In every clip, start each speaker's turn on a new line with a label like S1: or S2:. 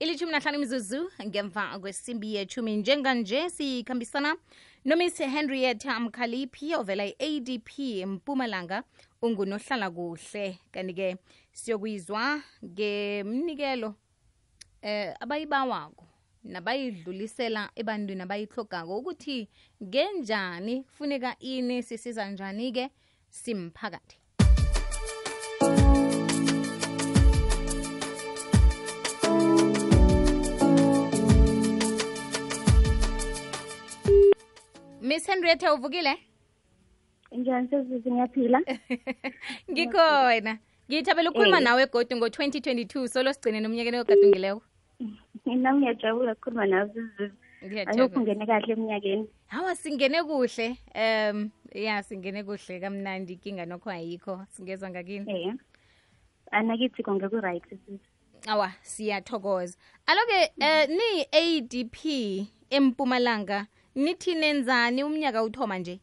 S1: ilithumi nahlanu imizuzu ngemva kwesimbi yethumi njenganje sikhambisana nomiss henrietta mkhaliphi ovela i-adp mpumalanga ungunohlala kuhle. Kanti-ke siyokuyizwa ngemnikelo eh abayibawako nabayidlulisela ebantwini abayihlogako ukuthi ngenjani kufuneka ini sisiza njani-ke simphakathi. Henrietta uvukile?
S2: Njani sesizi ngiyaphila.
S1: Ngikhona ngithabela ukukhuluma
S2: Eh.
S1: nawe egodi ngo-2022 solo sigcine nomnyakeni ogadungileko
S2: mina ngiyajabula ukukhuluma nawe alokhu ngene kahle emnyakeni
S1: hawa singene kuhle. Um ya singene kuhle kamnandi inkinga nokho ayikho. Singezwa ngakini?
S2: Eh anakithi konke ku-right
S1: awa siyathokoza. Aloke um ni-adp empumalanga nithi nenzani umnyaka uthoma nje?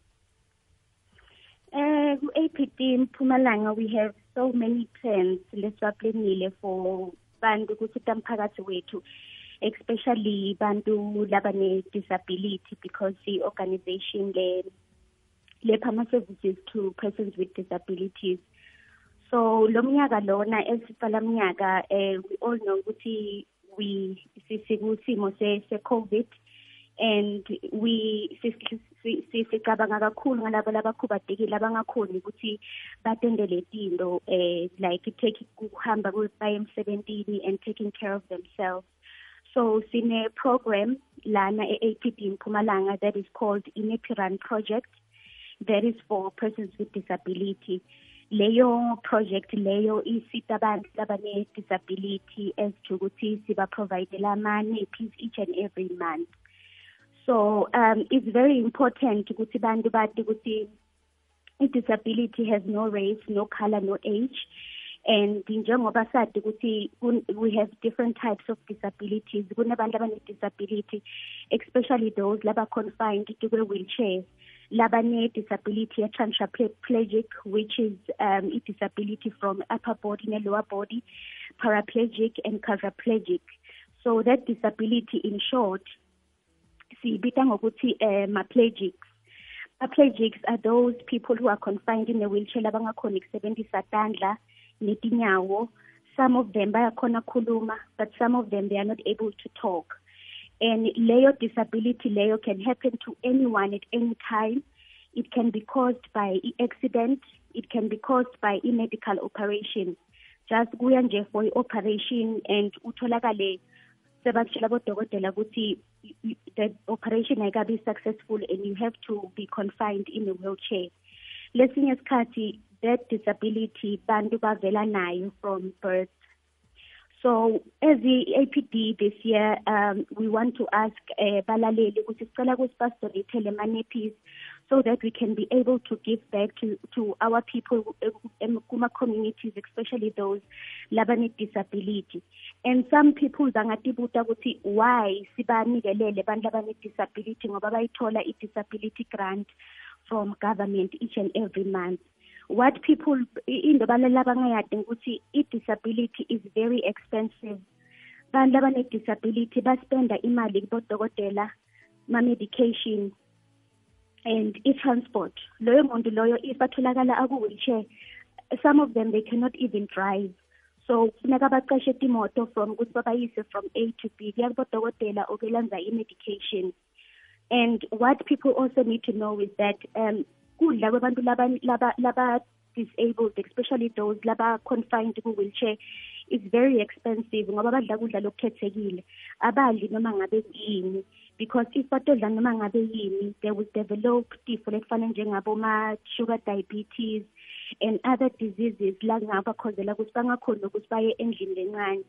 S2: Eh, ku-APD Mpumalanga we have so many plans leswaplenile for bantu ukuthi tamphakathi wethu especially bantu laba ne-disability because the organization le lepha ama-services to persons with disabilities. So lo mnyaka lona esicala mnyaka eh we all know ukuthi we sikusimo se se and we si- si- si- sicabanga kakhulu ngalabo labakhubadekile abangakhoni ukuthi batendele tinto eh like take kuhamba ku- baye emsebentini and taking care of themselves. So sine program lana e-APD Mpumalanga that is called Inepiran project that is for persons with disability. Leyo project leyo isita abantu labane disability as to ukuthi siba provide ama nappies each and every month so um it's very important bantu bathi ukuthi i-disability has no race no color no age. And njengoba sazi ukuthi we have different types of disabilities kunabantu abane-disability especially those laba confined to kwe-wheelchair labane-disability ye-transaplegic which is um, i-disability from upper body ne-lower body paraplegic and quadriplegic. So that disability in short siyibita ngokuthi uh, ma-plegics Paraplegics are those people who are confined in a wheelchair labangakhoni ukusebenzisa tandla netinyawo. Some of them bayakhona khuluma, but some of them they are not able to talk. And leyo disability leyo can happen to anyone at any time. It can be caused by accident. It can be caused by medical operation. Just kuya nje for i-operation and utholakale sebakutshela bodokotela ukuthi the operation ayikabi successful and you have to be confined in a wheelchair. Lesinye isikhathi that disability bantu bavela nayo from birth. So as the APD this year um, we want to ask uh, balaleli ukuthi sicela ukuthi basidonethele ama-nappies so that we can be able to give back to, to our people um, kuma-communities especially those labane-disability and some people bangatibuta ukuthi why sibanikelele abantu labane-disability ngoba bayithola i-disability grant from government each and every month. What people into balala bangayadi ukuthi i-disability is very expensive. Bantu labane-disability baspenda imali kubodokotela ma-medication and i-transport loyo muntu loyo batholakala aku-wheelchair. Some of them they cannot even drive. So funeka baqeshe timoto from ukuthi babayise from a to b. Kuya kubodokotela obelanza i-medication. And what people also need to know is that um kudla kwabantu laba laba laba disabled especially those laba confined ku-wheelchair is very expensive ngoba badla kudla lokukhethekile. Abadli noma ngabe yini because if batodla noma ngabe yini they will develop tifo lekufana njengaboma-sugar diabetes and other diseases la kungabakhozela ukuthi bangakhoni ukuthi baye endlini lencane.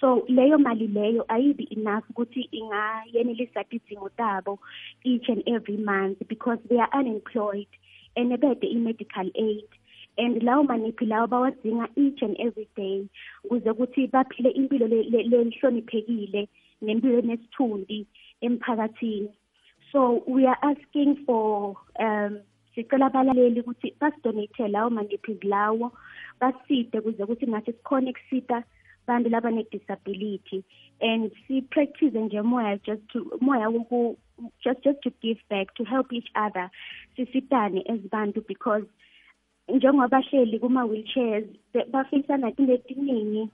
S2: So leyo mali leyo ayibi enough ukuthi ingayenelisa tidingo tabo each and every month because they are unemployed and bede i-medical aid. And lawo maniphi lawo bawadinga each and every day ukuze ukuthi baphile impilo le- le- lehloniphekile nempilo enesithundi emphakathini. So we are asking for um sicela abalaleli ukuthi basidonate lawo maniphi lawo baside kuze ukuthi nathi sikhone kusita bantu labane-disability and si-practice nje moya just to moya woku just just to give back to help each other sisitane as bantu because njengobahleli kuma-wheelchairs bafisana into etiningi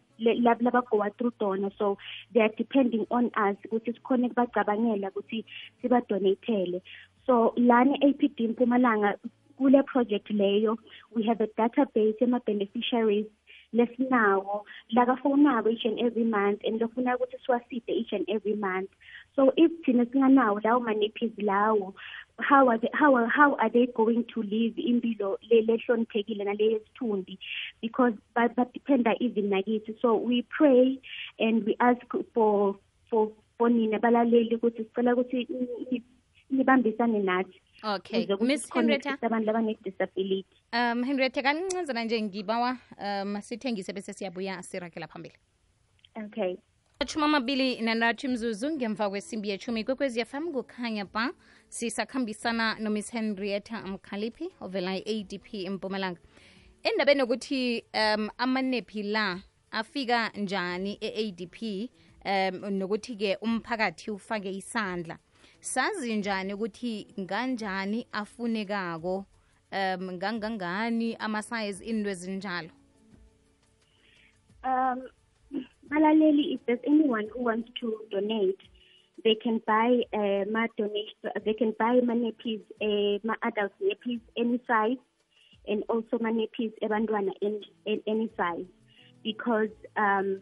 S2: through so they are depending on us ukuthi sikhone kubacabangela ukuthi sibadonatele so lana e-apd mpumalanga kule project leyo we have a database ema-beneficiaries lesinawo lakafonako each and every month and lofuna ukuthi siwaside each and every month. So if thina singanawo lawo ma-nappies lawo how are they, how are, how are they going to live impilo lehloniphekile naleyesithunzi because badependa even nakithi so we pray and we ask for for for nina balaleli ukuthi sicela ukuthi nibambisane nathi.
S1: Okay. Miss henrietta?
S2: abantu labane-disability
S1: um henrietta kancinzana nje ngibawa um sithengise bese siyabuya sirakela phambili.
S2: Okay
S1: achumi amabili nanathi mzuzu ngemva kwesimbi yechumi kwekwezi yafam kukhanya ba sisakhambisana nomiss henrietta mkhaliphi ovela i-adp empumalanga endabeni yokuthi um amanephi la afika njani e-adp um nokuthi-ke umphakathi ufake isandla? Sazi njani ukuthi nganjani afunekako? Um ngangangani ama-size into ezinjalo?
S2: Um balaleli if there's anyone who wants to donate they can buy uh, ma donation they can buy ma nappies uh, ma adult nappies any size and also ma nappies ebantwana in any size. Because um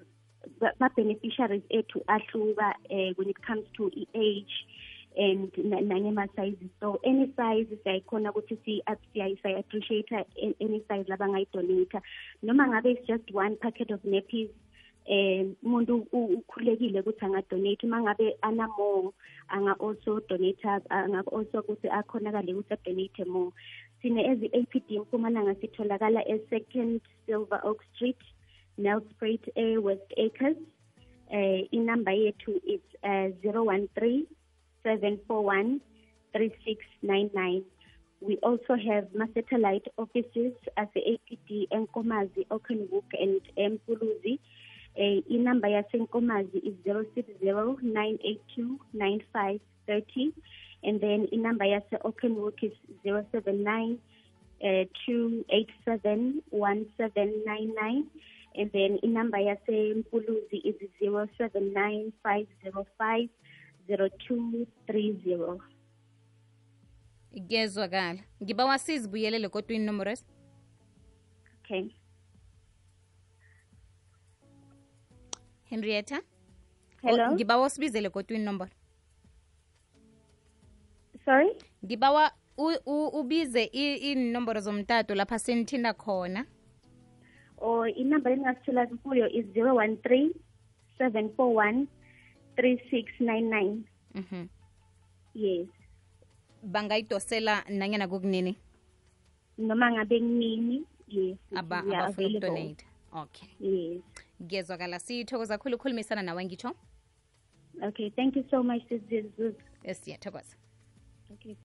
S2: ma beneficiaries to ahluka uh, when it comes to age and nangema-sizes so any size siyayikhona ukuthi siyi-appreciate any size labangayidonata noma ngabe it's just one packet of nappies eh umuntu ukhulekile ukuthi angadonate uma ngabe anamore anga-also donate anga-also ukuthi akhonakale ukuthi adonate more. Sine ezi-apd mpumalanga sitholakala e-second silver oak street nelspruit a west acres. Eh inamba yethu is uh, 013 741 3699 we also have ma-satellite offices as the-apd enkomazi okenwook and empuluzi uh, inamba yasenkomazi is 060 982 9530 and then inamba yase-okenwook is 079 uh, 287 1799 and then inamba yasempuluzi is 079 505 0230
S1: kuyezwakala ngibawa sizibuyelele kodwa inomboro ezi?
S2: Okay
S1: henrietta?
S2: Hello?
S1: ngibawa usibizele kodwa inomboro.
S2: Sorry?
S1: Ngibawa ubize inomboro zomtato lapha senithinda khona.
S2: Or inumber engingasithola kuyo is 013 741 3699
S1: mhm.
S2: Yes.
S1: Bangayidosela nanyana kokunini
S2: noma ngabe kunini? Yes
S1: abafuna ukudonate. Okay.
S2: Yes
S1: kuyezwakala sithokoza khulu ukukhulumisana nawe ngitsho
S2: okay thank you so much sis
S1: siyathokoza.
S2: Okay